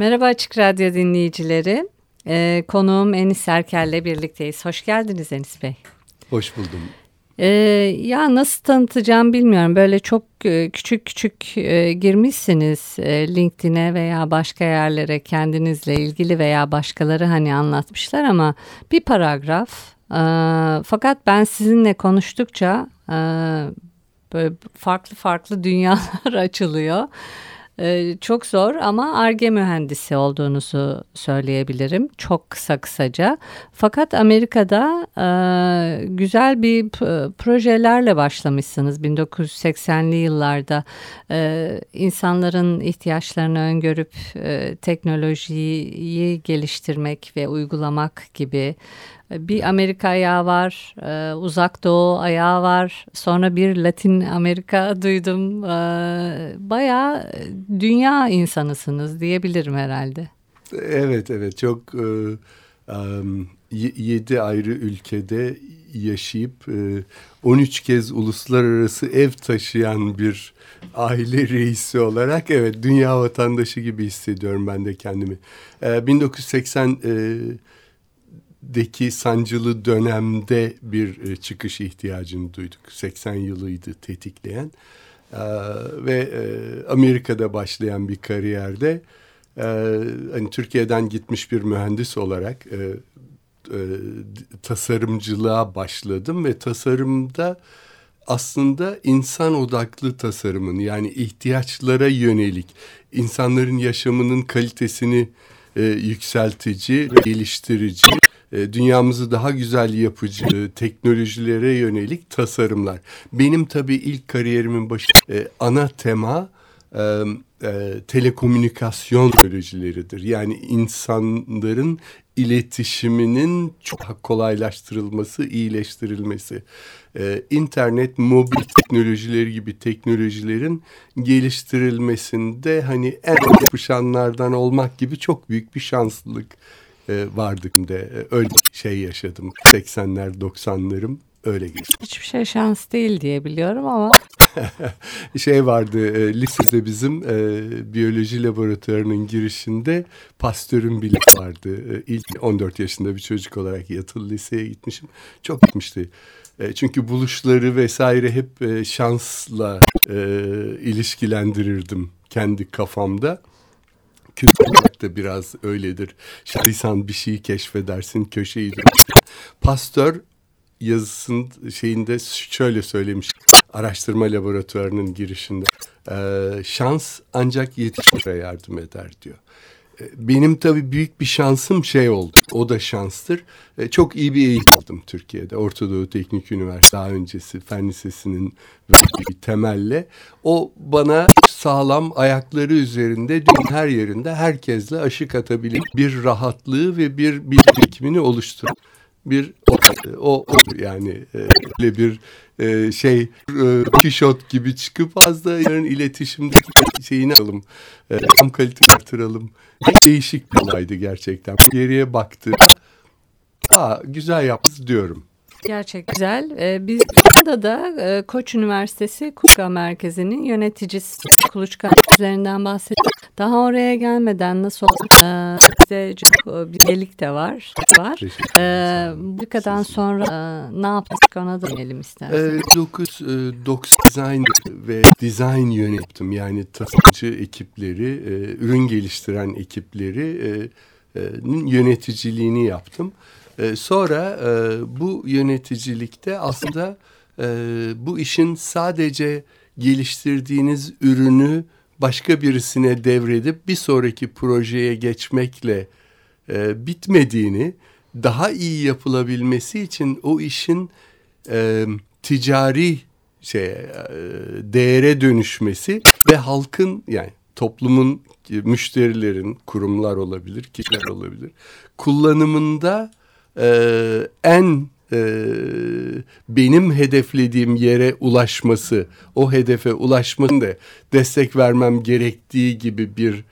Merhaba Açık Radyo dinleyicileri. Ee, konuğum Enis Erkel'le birlikteyiz. Hoş geldiniz Enis Bey. Hoş buldum. Ee, ya nasıl tanıtacağım bilmiyorum. Böyle çok e, küçük küçük e, girmişsiniz e, LinkedIn'e veya başka yerlere kendinizle ilgili veya başkaları hani anlatmışlar ama bir paragraf. E, fakat ben sizinle konuştukça e, böyle farklı farklı dünyalar açılıyor. Ee, çok zor ama ARGE mühendisi olduğunuzu söyleyebilirim. Çok kısa kısaca. Fakat Amerika'da e, güzel bir projelerle başlamışsınız 1980'li yıllarda. E, insanların ihtiyaçlarını öngörüp e, teknolojiyi geliştirmek ve uygulamak gibi bir Amerika ayağı var, e, uzak doğu ayağı var, sonra bir Latin Amerika duydum. E, bayağı dünya insanısınız diyebilirim herhalde. Evet, evet çok e, yedi ayrı ülkede yaşayıp e, 13 kez uluslararası ev taşıyan bir aile reisi olarak evet dünya vatandaşı gibi hissediyorum ben de kendimi. E, 1980 e, deki sancılı dönemde bir e, çıkış ihtiyacını duyduk. 80 yılıydı tetikleyen ee, ve e, Amerika'da başlayan bir kariyerde e, hani Türkiye'den gitmiş bir mühendis olarak tasarımcılığa başladım ve tasarımda aslında insan odaklı tasarımın yani ihtiyaçlara yönelik insanların yaşamının kalitesini e, yükseltici, geliştirici dünyamızı daha güzel yapıcı teknolojilere yönelik tasarımlar. Benim tabii ilk kariyerimin başı e, ana tema e, e, telekomünikasyon teknolojileridir. Yani insanların iletişiminin çok kolaylaştırılması, iyileştirilmesi. İnternet, mobil teknolojileri gibi teknolojilerin geliştirilmesinde hani en yapışanlardan olmak gibi çok büyük bir şanslılık e, vardık de e, öyle şey yaşadım. 80'ler 90'larım öyle geçti. Hiçbir şey şans değil diye biliyorum ama. şey vardı e, lisede bizim e, biyoloji laboratuvarının girişinde pastörün bile vardı. E, ilk 14 yaşında bir çocuk olarak yatılı liseye gitmişim. Çok gitmişti. E, çünkü buluşları vesaire hep e, şansla e, ilişkilendirirdim kendi kafamda kültür da biraz öyledir. Şahsen bir şeyi keşfedersin, köşeyi dönersin. Pastör yazısının şeyinde şöyle söylemiş. Araştırma laboratuvarının girişinde. E, şans ancak yetişmeye yardım eder diyor. Benim tabii büyük bir şansım şey oldu. O da şanstır. E, çok iyi bir eğitim aldım Türkiye'de. Orta Doğu Teknik Üniversitesi daha öncesi Fen Lisesi'nin bir temelle. O bana sağlam ayakları üzerinde dünyanın her yerinde herkesle aşık atabilir bir rahatlığı ve bir birikimini oluşturan bir o, o, o yani e, öyle bir e, şey e, kişot gibi çıkıp az da yarın iletişimdeki şeyini alalım. E, tam kalite artıralım. Değişik bir olaydı gerçekten. Geriye baktı. Aa, güzel yaptınız diyorum. Gerçek güzel. Ee, biz burada da e, Koç Üniversitesi Kuluçka Merkezi'nin yöneticisi Kuluçka üzerinden bahsediyoruz. Daha oraya gelmeden nasıl e, bize çok bir birlik de var. var. E, bu kadar sonra e, ne yaptık ona dönelim isterseniz. E, 9 e, design ve design yönettim. Yani tasarımcı ekipleri, e, ürün geliştiren ekipleri e, e, yöneticiliğini yaptım. Sonra bu yöneticilikte aslında e, bu işin sadece geliştirdiğiniz ürünü başka birisine devredip bir sonraki projeye geçmekle e, bitmediğini, daha iyi yapılabilmesi için o işin e, ticari şey değere dönüşmesi ve halkın yani toplumun müşterilerin kurumlar olabilir kişiler olabilir kullanımında e, en e, benim hedeflediğim yere ulaşması, o hedefe ulaşmanın da destek vermem gerektiği gibi bir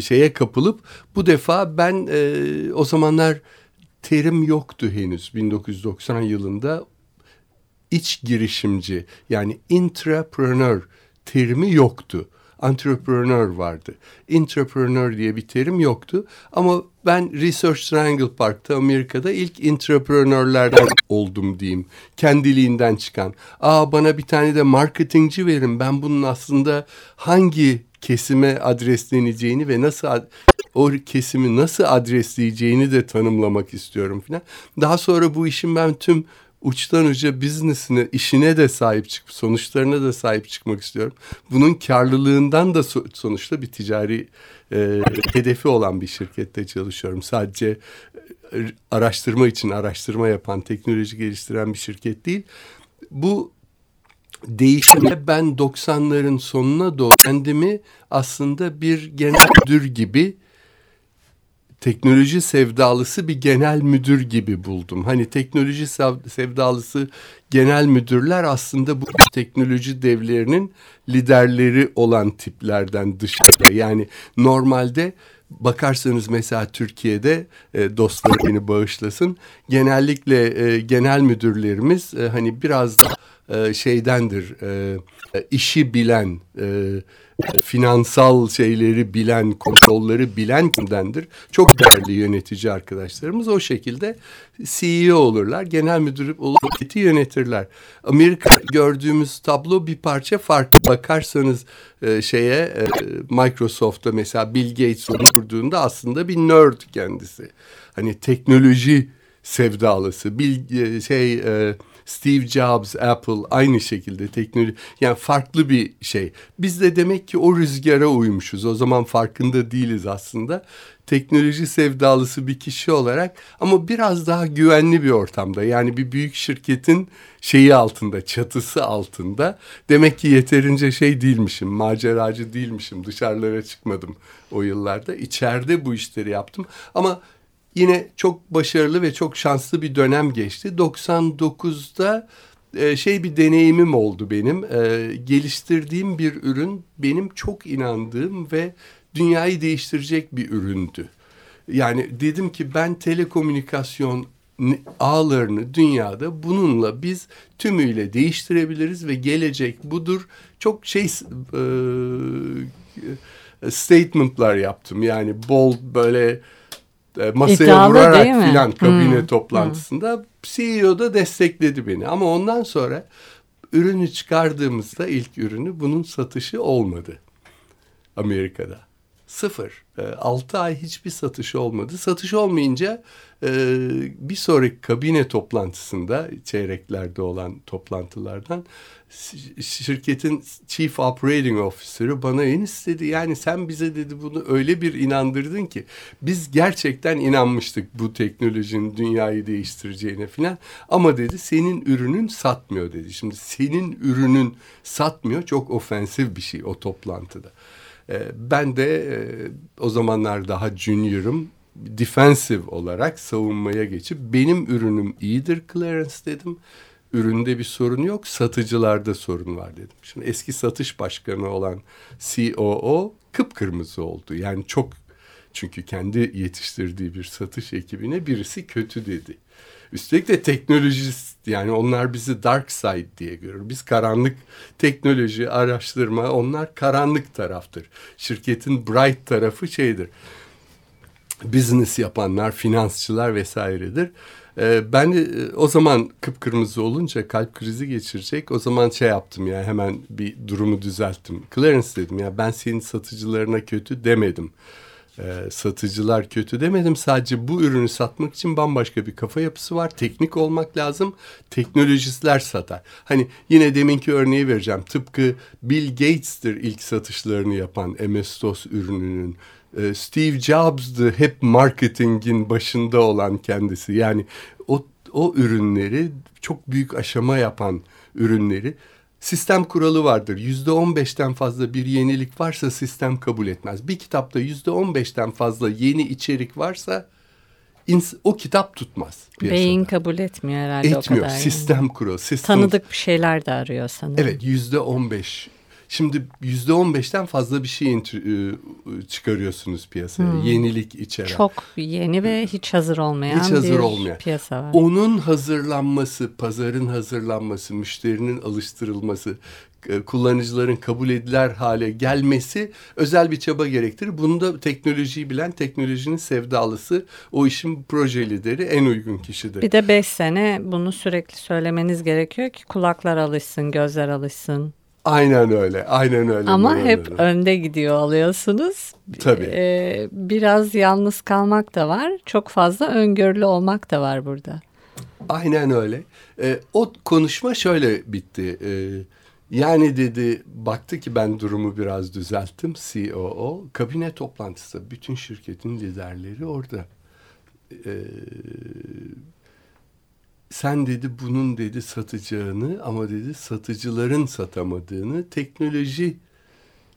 şeye kapılıp bu defa ben e, o zamanlar terim yoktu henüz 1990 yılında. İç girişimci yani intrapreneur terimi yoktu entrepreneur vardı. Entrepreneur diye bir terim yoktu. Ama ben Research Triangle Park'ta Amerika'da ilk entrepreneurlerden oldum diyeyim. Kendiliğinden çıkan. Aa bana bir tane de marketingci verin. Ben bunun aslında hangi kesime adresleneceğini ve nasıl o kesimi nasıl adresleyeceğini de tanımlamak istiyorum filan. Daha sonra bu işin ben tüm uçtan uca business'ine, işine de sahip çıkıp sonuçlarına da sahip çıkmak istiyorum. Bunun karlılığından da sonuçta bir ticari e, hedefi olan bir şirkette çalışıyorum. Sadece e, araştırma için araştırma yapan, teknoloji geliştiren bir şirket değil. Bu değişime ben 90'ların sonuna doğru kendimi aslında bir genel müdür gibi teknoloji sevdalısı bir genel müdür gibi buldum. Hani teknoloji sevdalısı genel müdürler aslında bu teknoloji devlerinin liderleri olan tiplerden dışarıda. Yani normalde bakarsanız mesela Türkiye'de e, dostlar beni bağışlasın. Genellikle e, genel müdürlerimiz e, hani biraz da şeydendir. İşi bilen, e, finansal şeyleri bilen, kontrolleri bilen kimdendir? Çok değerli yönetici arkadaşlarımız o şekilde CEO olurlar, genel müdür olur, yönetirler. Amerika gördüğümüz tablo bir parça farklı. Bakarsanız e, şeye e, Microsoft'ta mesela Bill Gates onu kurduğunda aslında bir nerd kendisi. Hani teknoloji sevdalısı, Bill e, şey e, Steve Jobs, Apple aynı şekilde teknoloji yani farklı bir şey. Biz de demek ki o rüzgara uymuşuz. O zaman farkında değiliz aslında. Teknoloji sevdalısı bir kişi olarak ama biraz daha güvenli bir ortamda. Yani bir büyük şirketin şeyi altında, çatısı altında. Demek ki yeterince şey değilmişim, maceracı değilmişim. Dışarılara çıkmadım o yıllarda. İçeride bu işleri yaptım. Ama yine çok başarılı ve çok şanslı bir dönem geçti. 99'da e, şey bir deneyimim oldu benim. E, geliştirdiğim bir ürün benim çok inandığım ve dünyayı değiştirecek bir üründü. Yani dedim ki ben telekomünikasyon ağlarını dünyada bununla biz tümüyle değiştirebiliriz ve gelecek budur. Çok şey e, statementlar yaptım. Yani bold böyle masaya İddialı vurarak filan kabine hmm. toplantısında hmm. CEO da destekledi beni. Ama ondan sonra ürünü çıkardığımızda ilk ürünü bunun satışı olmadı Amerika'da. Sıfır. E, altı ay hiçbir satışı olmadı. Satış olmayınca e, bir sonraki kabine toplantısında çeyreklerde olan toplantılardan şirketin Chief Operating Officer'ı bana en istedi. Yani sen bize dedi bunu öyle bir inandırdın ki biz gerçekten inanmıştık bu teknolojinin dünyayı değiştireceğine falan. Ama dedi senin ürünün satmıyor dedi. Şimdi senin ürünün satmıyor çok ofensif bir şey o toplantıda. Ee, ben de e, o zamanlar daha junior'ım defensive olarak savunmaya geçip benim ürünüm iyidir Clarence dedim üründe bir sorun yok, satıcılarda sorun var dedim. Şimdi eski satış başkanı olan COO kıpkırmızı oldu. Yani çok çünkü kendi yetiştirdiği bir satış ekibine birisi kötü dedi. Üstelik de teknolojist yani onlar bizi dark side diye görür. Biz karanlık teknoloji, araştırma onlar karanlık taraftır. Şirketin bright tarafı şeydir. Business yapanlar, finansçılar vesairedir. Ee, ben de e, o zaman kıpkırmızı olunca kalp krizi geçirecek. O zaman şey yaptım ya hemen bir durumu düzelttim. Clarence dedim ya ben senin satıcılarına kötü demedim. Ee, satıcılar kötü demedim. Sadece bu ürünü satmak için bambaşka bir kafa yapısı var. Teknik olmak lazım. Teknolojistler satar. Hani yine deminki örneği vereceğim. Tıpkı Bill Gates'tir ilk satışlarını yapan MS-DOS ürününün ee, Steve Jobs'dı hep marketingin başında olan kendisi. Yani o, o ürünleri çok büyük aşama yapan ürünleri sistem kuralı vardır. Yüzde on beşten fazla bir yenilik varsa sistem kabul etmez. Bir kitapta yüzde on beşten fazla yeni içerik varsa o kitap tutmaz. Piyasada. Beyin kabul etmiyor herhalde Etmiyor. o kadar. Sistem yani. kuralı. Sistem... Tanıdık bir şeyler de arıyor sanırım. Evet yüzde on beş Şimdi yüzde on beşten fazla bir şey e, çıkarıyorsunuz piyasaya. Hmm. Yenilik içeren. Çok yeni ve hiç hazır olmayan hiç hazır bir olmayan. piyasa var. Onun hazırlanması, pazarın hazırlanması, müşterinin alıştırılması, kullanıcıların kabul ediler hale gelmesi özel bir çaba gerektirir. Bunu da teknolojiyi bilen, teknolojinin sevdalısı, o işin proje lideri en uygun kişidir. Bir de beş sene bunu sürekli söylemeniz gerekiyor ki kulaklar alışsın, gözler alışsın. Aynen öyle, aynen öyle. Ama hep öyle. önde gidiyor alıyorsunuz. Tabii. Ee, biraz yalnız kalmak da var, çok fazla öngörülü olmak da var burada. Aynen öyle. Ee, o konuşma şöyle bitti. Ee, yani dedi, baktı ki ben durumu biraz düzelttim COO. Kabine toplantısı, bütün şirketin liderleri orada. Ee, sen dedi bunun dedi satacağını ama dedi satıcıların satamadığını teknoloji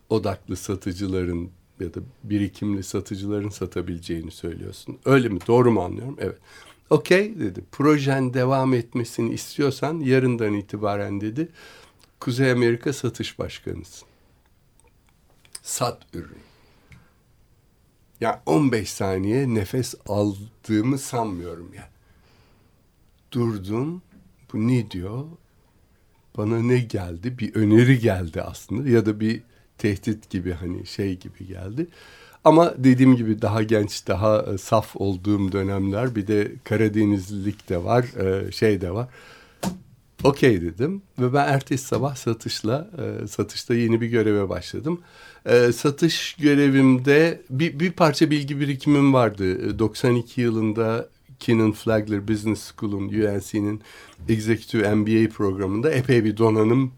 odaklı satıcıların ya da birikimli satıcıların satabileceğini söylüyorsun. Öyle mi? Doğru mu anlıyorum? Evet. Okey dedi. Projen devam etmesini istiyorsan yarından itibaren dedi Kuzey Amerika satış başkanısın. Sat ürün. Ya 15 saniye nefes aldığımı sanmıyorum ya. Yani durdum. Bu ne diyor? Bana ne geldi? Bir öneri geldi aslında ya da bir tehdit gibi hani şey gibi geldi. Ama dediğim gibi daha genç, daha e, saf olduğum dönemler bir de Karadenizlilik de var, e, şey de var. Okey dedim ve ben ertesi sabah satışla, e, satışta yeni bir göreve başladım. Satış görevimde bir, bir parça bilgi birikimim vardı. 92 yılında Kenan Flagler Business School'un UNC'nin Executive MBA programında epey bir donanım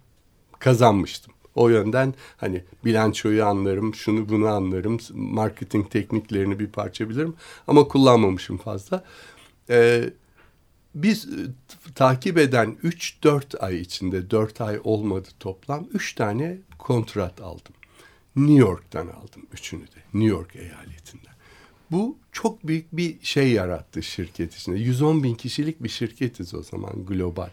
kazanmıştım. O yönden hani bilançoyu anlarım, şunu bunu anlarım, marketing tekniklerini bir parça bilirim ama kullanmamışım fazla. Ee, biz e, takip eden 3-4 ay içinde, 4 ay olmadı toplam, 3 tane kontrat aldım. New York'tan aldım üçünü de, New York eyaletinden. Bu çok büyük bir şey yarattı şirket içinde. 110 bin kişilik bir şirketiz o zaman global.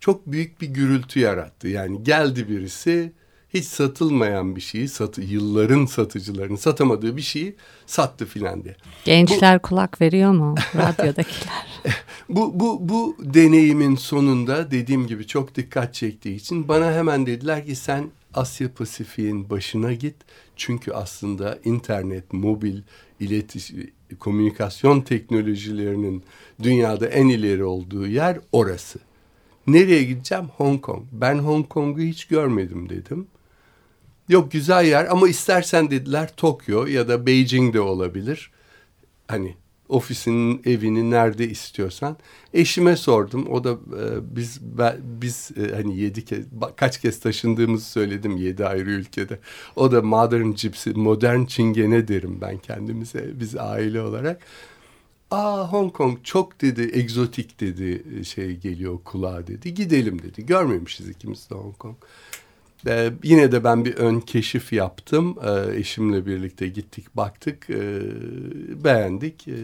Çok büyük bir gürültü yarattı. Yani geldi birisi hiç satılmayan bir şeyi, satı, yılların satıcılarının satamadığı bir şeyi sattı filan diye. Gençler bu, kulak veriyor mu radyodakiler? bu, bu, bu deneyimin sonunda dediğim gibi çok dikkat çektiği için bana hemen dediler ki sen Asya Pasifik'in başına git. Çünkü aslında internet, mobil, iletiş, komünikasyon teknolojilerinin dünyada en ileri olduğu yer orası. Nereye gideceğim? Hong Kong. Ben Hong Kong'u hiç görmedim dedim. Yok güzel yer ama istersen dediler Tokyo ya da Beijing de olabilir. Hani ofisinin evini nerede istiyorsan. Eşime sordum. O da e, biz ben, biz e, hani yedi kez kaç kez taşındığımızı söyledim yedi ayrı ülkede. O da modern gypsy, modern çingene derim ben kendimize biz aile olarak. Aa Hong Kong çok dedi egzotik dedi şey geliyor kulağa dedi. Gidelim dedi. Görmemişiz ikimiz de Hong Kong. Ee, yine de ben bir ön keşif yaptım. Ee, eşimle birlikte gittik, baktık, e, beğendik e,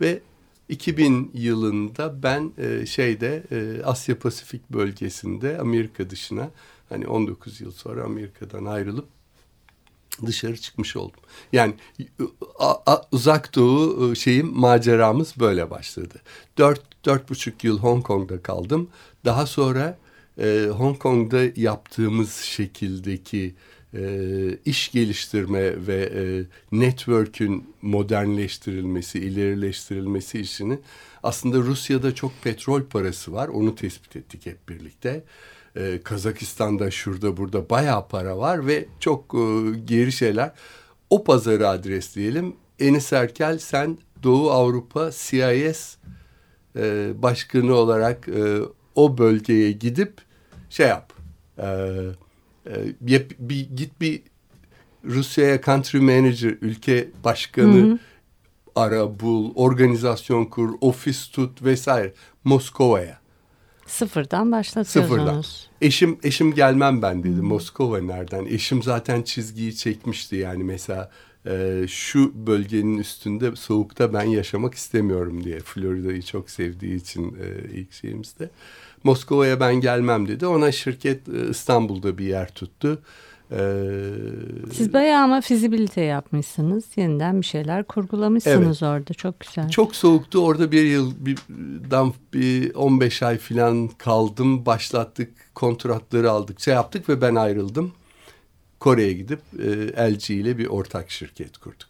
ve 2000 yılında ben e, şeyde e, Asya Pasifik bölgesinde Amerika dışına hani 19 yıl sonra Amerika'dan ayrılıp dışarı çıkmış oldum. Yani a, a, uzak doğu e, şeyim maceramız böyle başladı. Dört, dört buçuk yıl Hong Kong'da kaldım. Daha sonra e, Hong Kong'da yaptığımız şekildeki e, iş geliştirme ve e, network'ün modernleştirilmesi, ilerileştirilmesi işini aslında Rusya'da çok petrol parası var. Onu tespit ettik hep birlikte. Ee, Kazakistan'da şurada burada bayağı para var ve çok e, geri şeyler. O pazarı adresleyelim. Enis Erkel sen Doğu Avrupa CIS e, başkanı olarak e, o bölgeye gidip şey yap. E, e, bir, git bir Rusya'ya country manager, ülke başkanı hı hı. ara, bul, organizasyon kur, ofis tut vesaire. Moskova'ya. Sıfırdan başlatıyorsunuz. Sıfırdan. Eşim eşim gelmem ben dedi. Moskova nereden? Eşim zaten çizgiyi çekmişti yani mesela e, şu bölgenin üstünde soğukta ben yaşamak istemiyorum diye. Florida'yı çok sevdiği için e, ilk şeyimizde. Moskova'ya ben gelmem dedi. Ona şirket e, İstanbul'da bir yer tuttu. Ee, Siz bayağı ama fizibilite yapmışsınız. Yeniden bir şeyler kurgulamışsınız evet. orada. Çok güzel. Çok soğuktu. Orada bir yıl, bir, bir 15 ay falan kaldım. Başlattık, kontratları aldık, şey yaptık ve ben ayrıldım. Kore'ye gidip e, LG ile bir ortak şirket kurduk.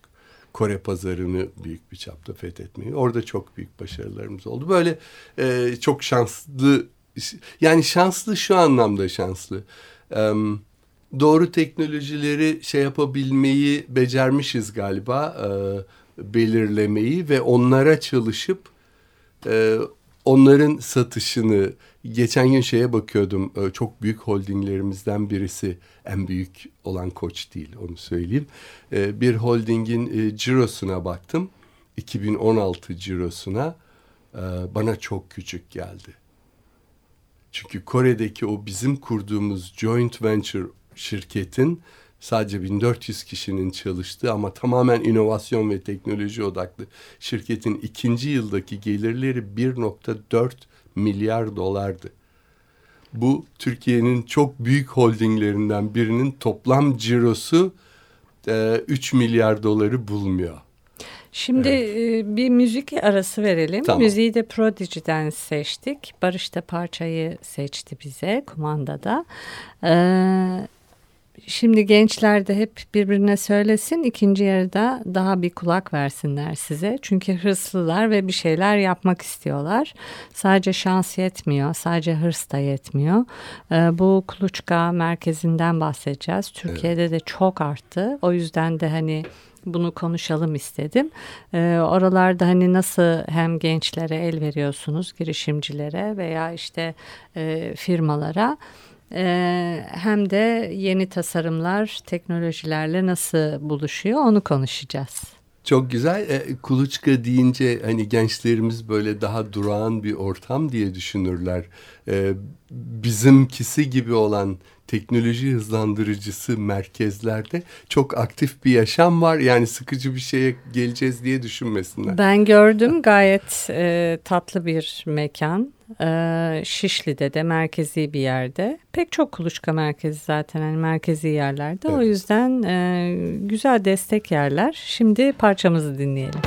Kore pazarını büyük bir çapta fethetmeyi. Orada çok büyük başarılarımız oldu. Böyle e, çok şanslı, yani şanslı şu anlamda şanslı. Doğru teknolojileri şey yapabilmeyi becermişiz galiba belirlemeyi ve onlara çalışıp onların satışını geçen gün şeye bakıyordum çok büyük holdinglerimizden birisi en büyük olan koç değil onu söyleyeyim bir holdingin e, cirosuna baktım 2016 cirosuna bana çok küçük geldi. Çünkü Kore'deki o bizim kurduğumuz joint venture şirketin sadece 1400 kişinin çalıştığı ama tamamen inovasyon ve teknoloji odaklı şirketin ikinci yıldaki gelirleri 1.4 milyar dolardı. Bu Türkiye'nin çok büyük holdinglerinden birinin toplam cirosu e, 3 milyar doları bulmuyor. Şimdi evet. E, bir müzik arası verelim. Tamam. Müziği de Prodigy'den seçtik. Barış da parçayı seçti bize kumandada. Ee, Şimdi gençler de hep birbirine söylesin ikinci yarıda daha bir kulak versinler size. Çünkü hırslılar ve bir şeyler yapmak istiyorlar. Sadece şans yetmiyor, sadece hırs da yetmiyor. Ee, bu kuluçka merkezinden bahsedeceğiz. Türkiye'de evet. de çok arttı. O yüzden de hani bunu konuşalım istedim. Ee, oralarda hani nasıl hem gençlere el veriyorsunuz, girişimcilere veya işte e, firmalara ee, hem de yeni tasarımlar teknolojilerle nasıl buluşuyor onu konuşacağız. Çok güzel. E, kuluçka deyince hani gençlerimiz böyle daha durağan bir ortam diye düşünürler. E, bizimkisi gibi olan teknoloji hızlandırıcısı merkezlerde çok aktif bir yaşam var. Yani sıkıcı bir şeye geleceğiz diye düşünmesinler. Ben gördüm gayet e, tatlı bir mekan. E, Şişli'de de merkezi bir yerde. Pek çok kuluçka merkezi zaten hani merkezi yerlerde. Evet. O yüzden e, güzel destek yerler. Şimdi parçamızı dinleyelim.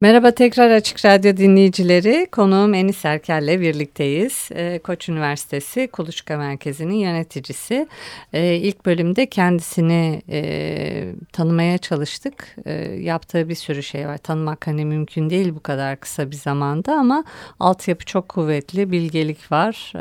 Merhaba tekrar Açık Radyo dinleyicileri. Konuğum Enis Erkel'le birlikteyiz. Ee, Koç Üniversitesi Kuluçka Merkezi'nin yöneticisi. Ee, ilk bölümde kendisini e, tanımaya çalıştık. Ee, yaptığı bir sürü şey var. Tanımak hani mümkün değil bu kadar kısa bir zamanda ama altyapı çok kuvvetli, bilgelik var.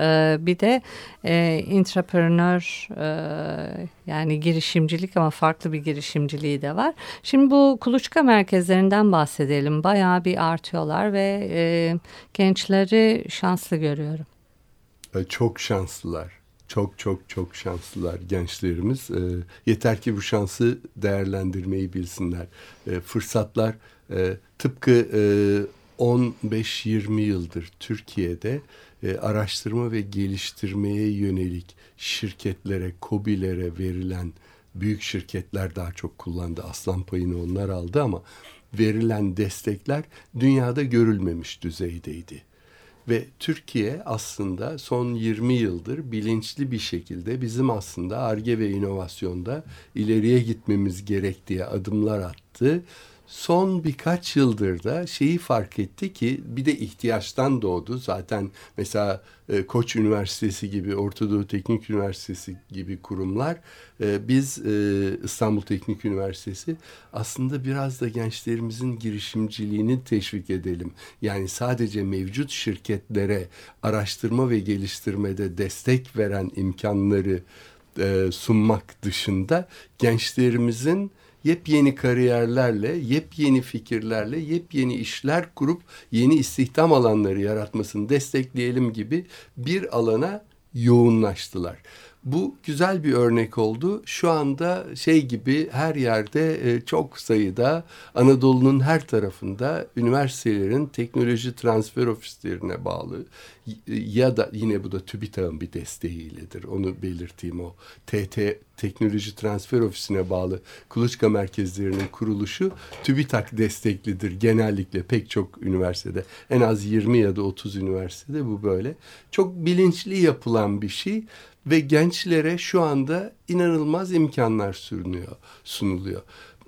bir de e, intrapreneur e, yani girişimcilik ama farklı bir girişimciliği de var. Şimdi bu kuluçka merkezlerinden bahsedelim. Bayağı bir artıyorlar ve e, gençleri şanslı görüyorum. E, çok şanslılar. Çok çok çok şanslılar gençlerimiz. E, yeter ki bu şansı değerlendirmeyi bilsinler. E, fırsatlar e, tıpkı e, 15-20 yıldır Türkiye'de e, araştırma ve geliştirmeye yönelik şirketlere, kobilere verilen büyük şirketler daha çok kullandı. Aslan payını onlar aldı ama verilen destekler dünyada görülmemiş düzeydeydi. Ve Türkiye aslında son 20 yıldır bilinçli bir şekilde bizim aslında ARGE ve inovasyonda ileriye gitmemiz gerektiği adımlar attı son birkaç yıldır da şeyi fark etti ki bir de ihtiyaçtan doğdu. Zaten mesela e, Koç Üniversitesi gibi, Orta Doğu Teknik Üniversitesi gibi kurumlar e, biz e, İstanbul Teknik Üniversitesi aslında biraz da gençlerimizin girişimciliğini teşvik edelim. Yani sadece mevcut şirketlere araştırma ve geliştirmede destek veren imkanları e, sunmak dışında gençlerimizin yepyeni kariyerlerle, yepyeni fikirlerle, yepyeni işler kurup yeni istihdam alanları yaratmasını destekleyelim gibi bir alana yoğunlaştılar. Bu güzel bir örnek oldu. Şu anda şey gibi her yerde e, çok sayıda Anadolu'nun her tarafında üniversitelerin teknoloji transfer ofislerine bağlı ya da yine bu da TÜBİTAK'ın bir desteğiyledir. Onu belirteyim o TT Teknoloji Transfer Ofisi'ne bağlı kuluçka merkezlerinin kuruluşu TÜBİTAK desteklidir genellikle pek çok üniversitede. En az 20 ya da 30 üniversitede bu böyle. Çok bilinçli yapılan bir şey ve gençlere şu anda inanılmaz imkanlar sunuluyor. sunuluyor.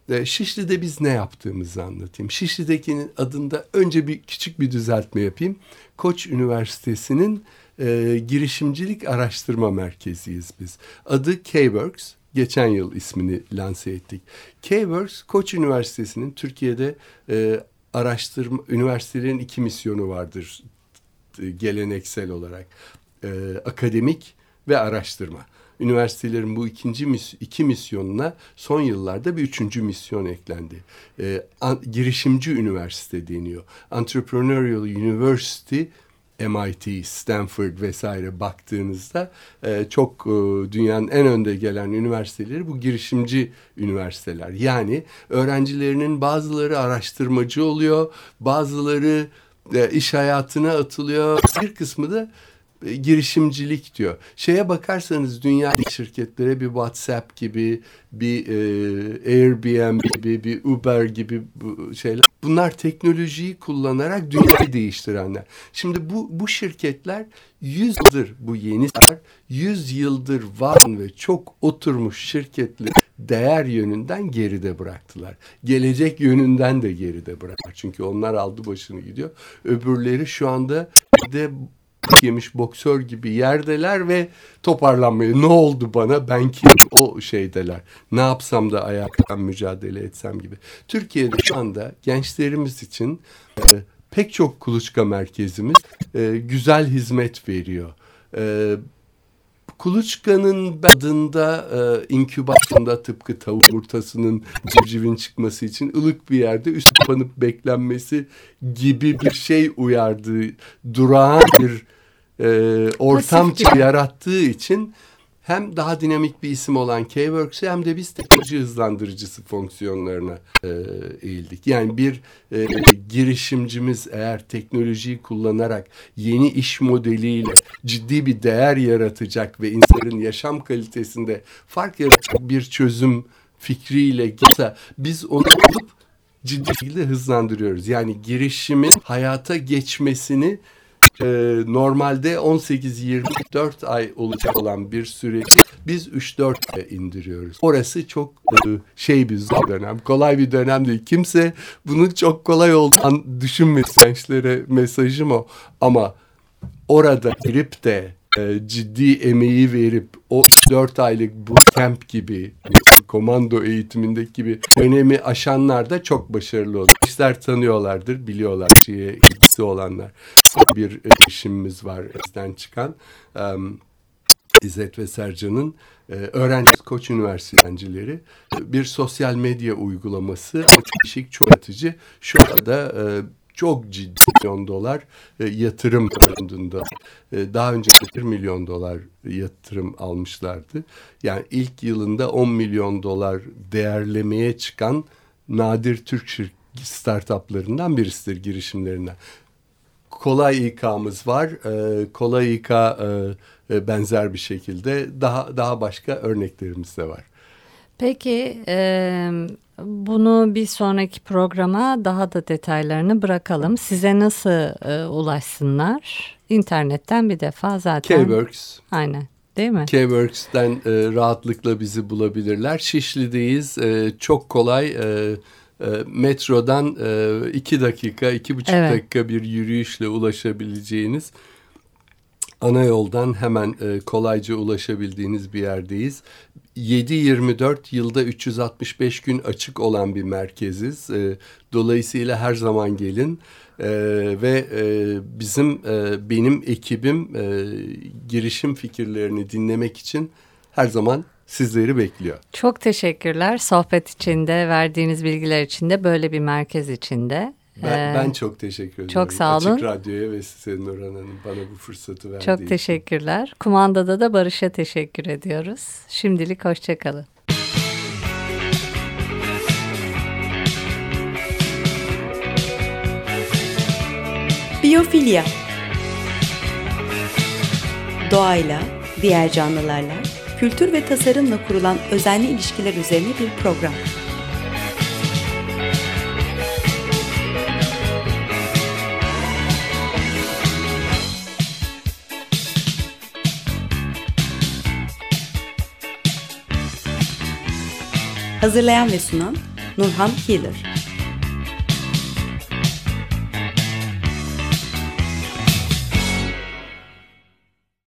E, Şişli'de biz ne yaptığımızı anlatayım. Şişli'dekinin adında önce bir küçük bir düzeltme yapayım. Koç Üniversitesi'nin e, girişimcilik araştırma merkeziyiz biz. Adı K-Works. Geçen yıl ismini lanse ettik. K-Works Koç Üniversitesi'nin Türkiye'de e, araştırma üniversitelerin iki misyonu vardır e, geleneksel olarak. E, akademik ve araştırma. Üniversitelerin bu ikinci mis iki misyonuna son yıllarda bir üçüncü misyon eklendi. E, an, girişimci üniversite deniyor. Entrepreneurial University MIT, Stanford vesaire baktığınızda e, çok e, dünyanın en önde gelen üniversiteleri bu girişimci üniversiteler. Yani öğrencilerinin bazıları araştırmacı oluyor, bazıları e, iş hayatına atılıyor. Bir kısmı da girişimcilik diyor. Şeye bakarsanız dünya şirketlere bir WhatsApp gibi, bir e, Airbnb gibi, bir Uber gibi bu şeyler. Bunlar teknolojiyi kullanarak dünyayı değiştirenler. Şimdi bu bu şirketler 100 yıldır bu yeni 100 yıldır var ve çok oturmuş şirketleri değer yönünden geride bıraktılar. Gelecek yönünden de geride bıraktılar. Çünkü onlar aldı başını gidiyor. Öbürleri şu anda de yemiş boksör gibi yerdeler ve toparlanmayı ne oldu bana? Ben kim o şeydeler. Ne yapsam da ayaktan mücadele etsem? gibi. Türkiye'de şu anda gençlerimiz için e, pek çok kuluçka merkezimiz e, güzel hizmet veriyor. E, Kuluçkanın adında e, inkübasyonda tıpkı tavuk yumurtasının civcivin çıkması için ılık bir yerde üst kapanıp beklenmesi gibi bir şey uyardığı durağan bir e, ortam yarattığı için hem daha dinamik bir isim olan K-Works'e hem de biz teknoloji hızlandırıcısı fonksiyonlarına e, eğildik. Yani bir e, girişimcimiz eğer teknolojiyi kullanarak yeni iş modeliyle ciddi bir değer yaratacak ve insanların yaşam kalitesinde fark yaratacak bir çözüm fikriyle gelse biz onu alıp ciddi şekilde hızlandırıyoruz. Yani girişimin hayata geçmesini e, normalde 18-24 ay olacak olan bir süreci biz 3-4 ay indiriyoruz. Orası çok e, şey bir dönem, kolay bir dönem değil. Kimse bunun çok kolay olduğunu düşünmesin gençlere mesajım o. Ama orada girip de ciddi emeği verip o 4 aylık bootcamp gibi komando eğitimindeki gibi önemi aşanlar da çok başarılı oldu. İşler tanıyorlardır, biliyorlar şeye ilgisi olanlar. Bir işimimiz var bizden çıkan. Um, İzzet ve Sercan'ın e, öğrenci Koç Üniversitesi'ncileri bir sosyal medya uygulaması değişik, çok atıcı. Şu anda e, çok ciddi milyon dolar e, yatırım bulunduğunda e, daha önce 1 milyon dolar yatırım almışlardı. Yani ilk yılında 10 milyon dolar değerlemeye çıkan nadir Türk startuplarından birisidir girişimlerinden. Kolay İK'mız var. E, kolay İK benzer bir şekilde daha daha başka örneklerimiz de var. Peki e, bunu bir sonraki programa daha da detaylarını bırakalım. Size nasıl e, ulaşsınlar? İnternetten bir defa zaten. K-Works. Aynen. Değil mi? K-Works'ten e, rahatlıkla bizi bulabilirler. Şişli'deyiz. E, çok kolay. E, e, metrodan e, iki dakika, iki buçuk evet. dakika bir yürüyüşle ulaşabileceğiniz ana yoldan hemen e, kolayca ulaşabildiğiniz bir yerdeyiz. 7-24 yılda 365 gün açık olan bir merkeziz. E, dolayısıyla her zaman gelin e, ve e, bizim e, benim ekibim e, girişim fikirlerini dinlemek için her zaman sizleri bekliyor. Çok teşekkürler sohbet içinde verdiğiniz bilgiler içinde böyle bir merkez içinde. Ben, ee, ben çok teşekkür ederim. Çok sağ olun. Açık Radyo'ya ve size Nurhan Hanım bana bu fırsatı verdiği Çok teşekkürler. Için. Kumandada da Barış'a teşekkür ediyoruz. Şimdilik hoşçakalın. Biyofilya Doğayla, diğer canlılarla, kültür ve tasarımla kurulan özenli ilişkiler üzerine bir program. Hazırlayan ve sunan Nurhan Healer.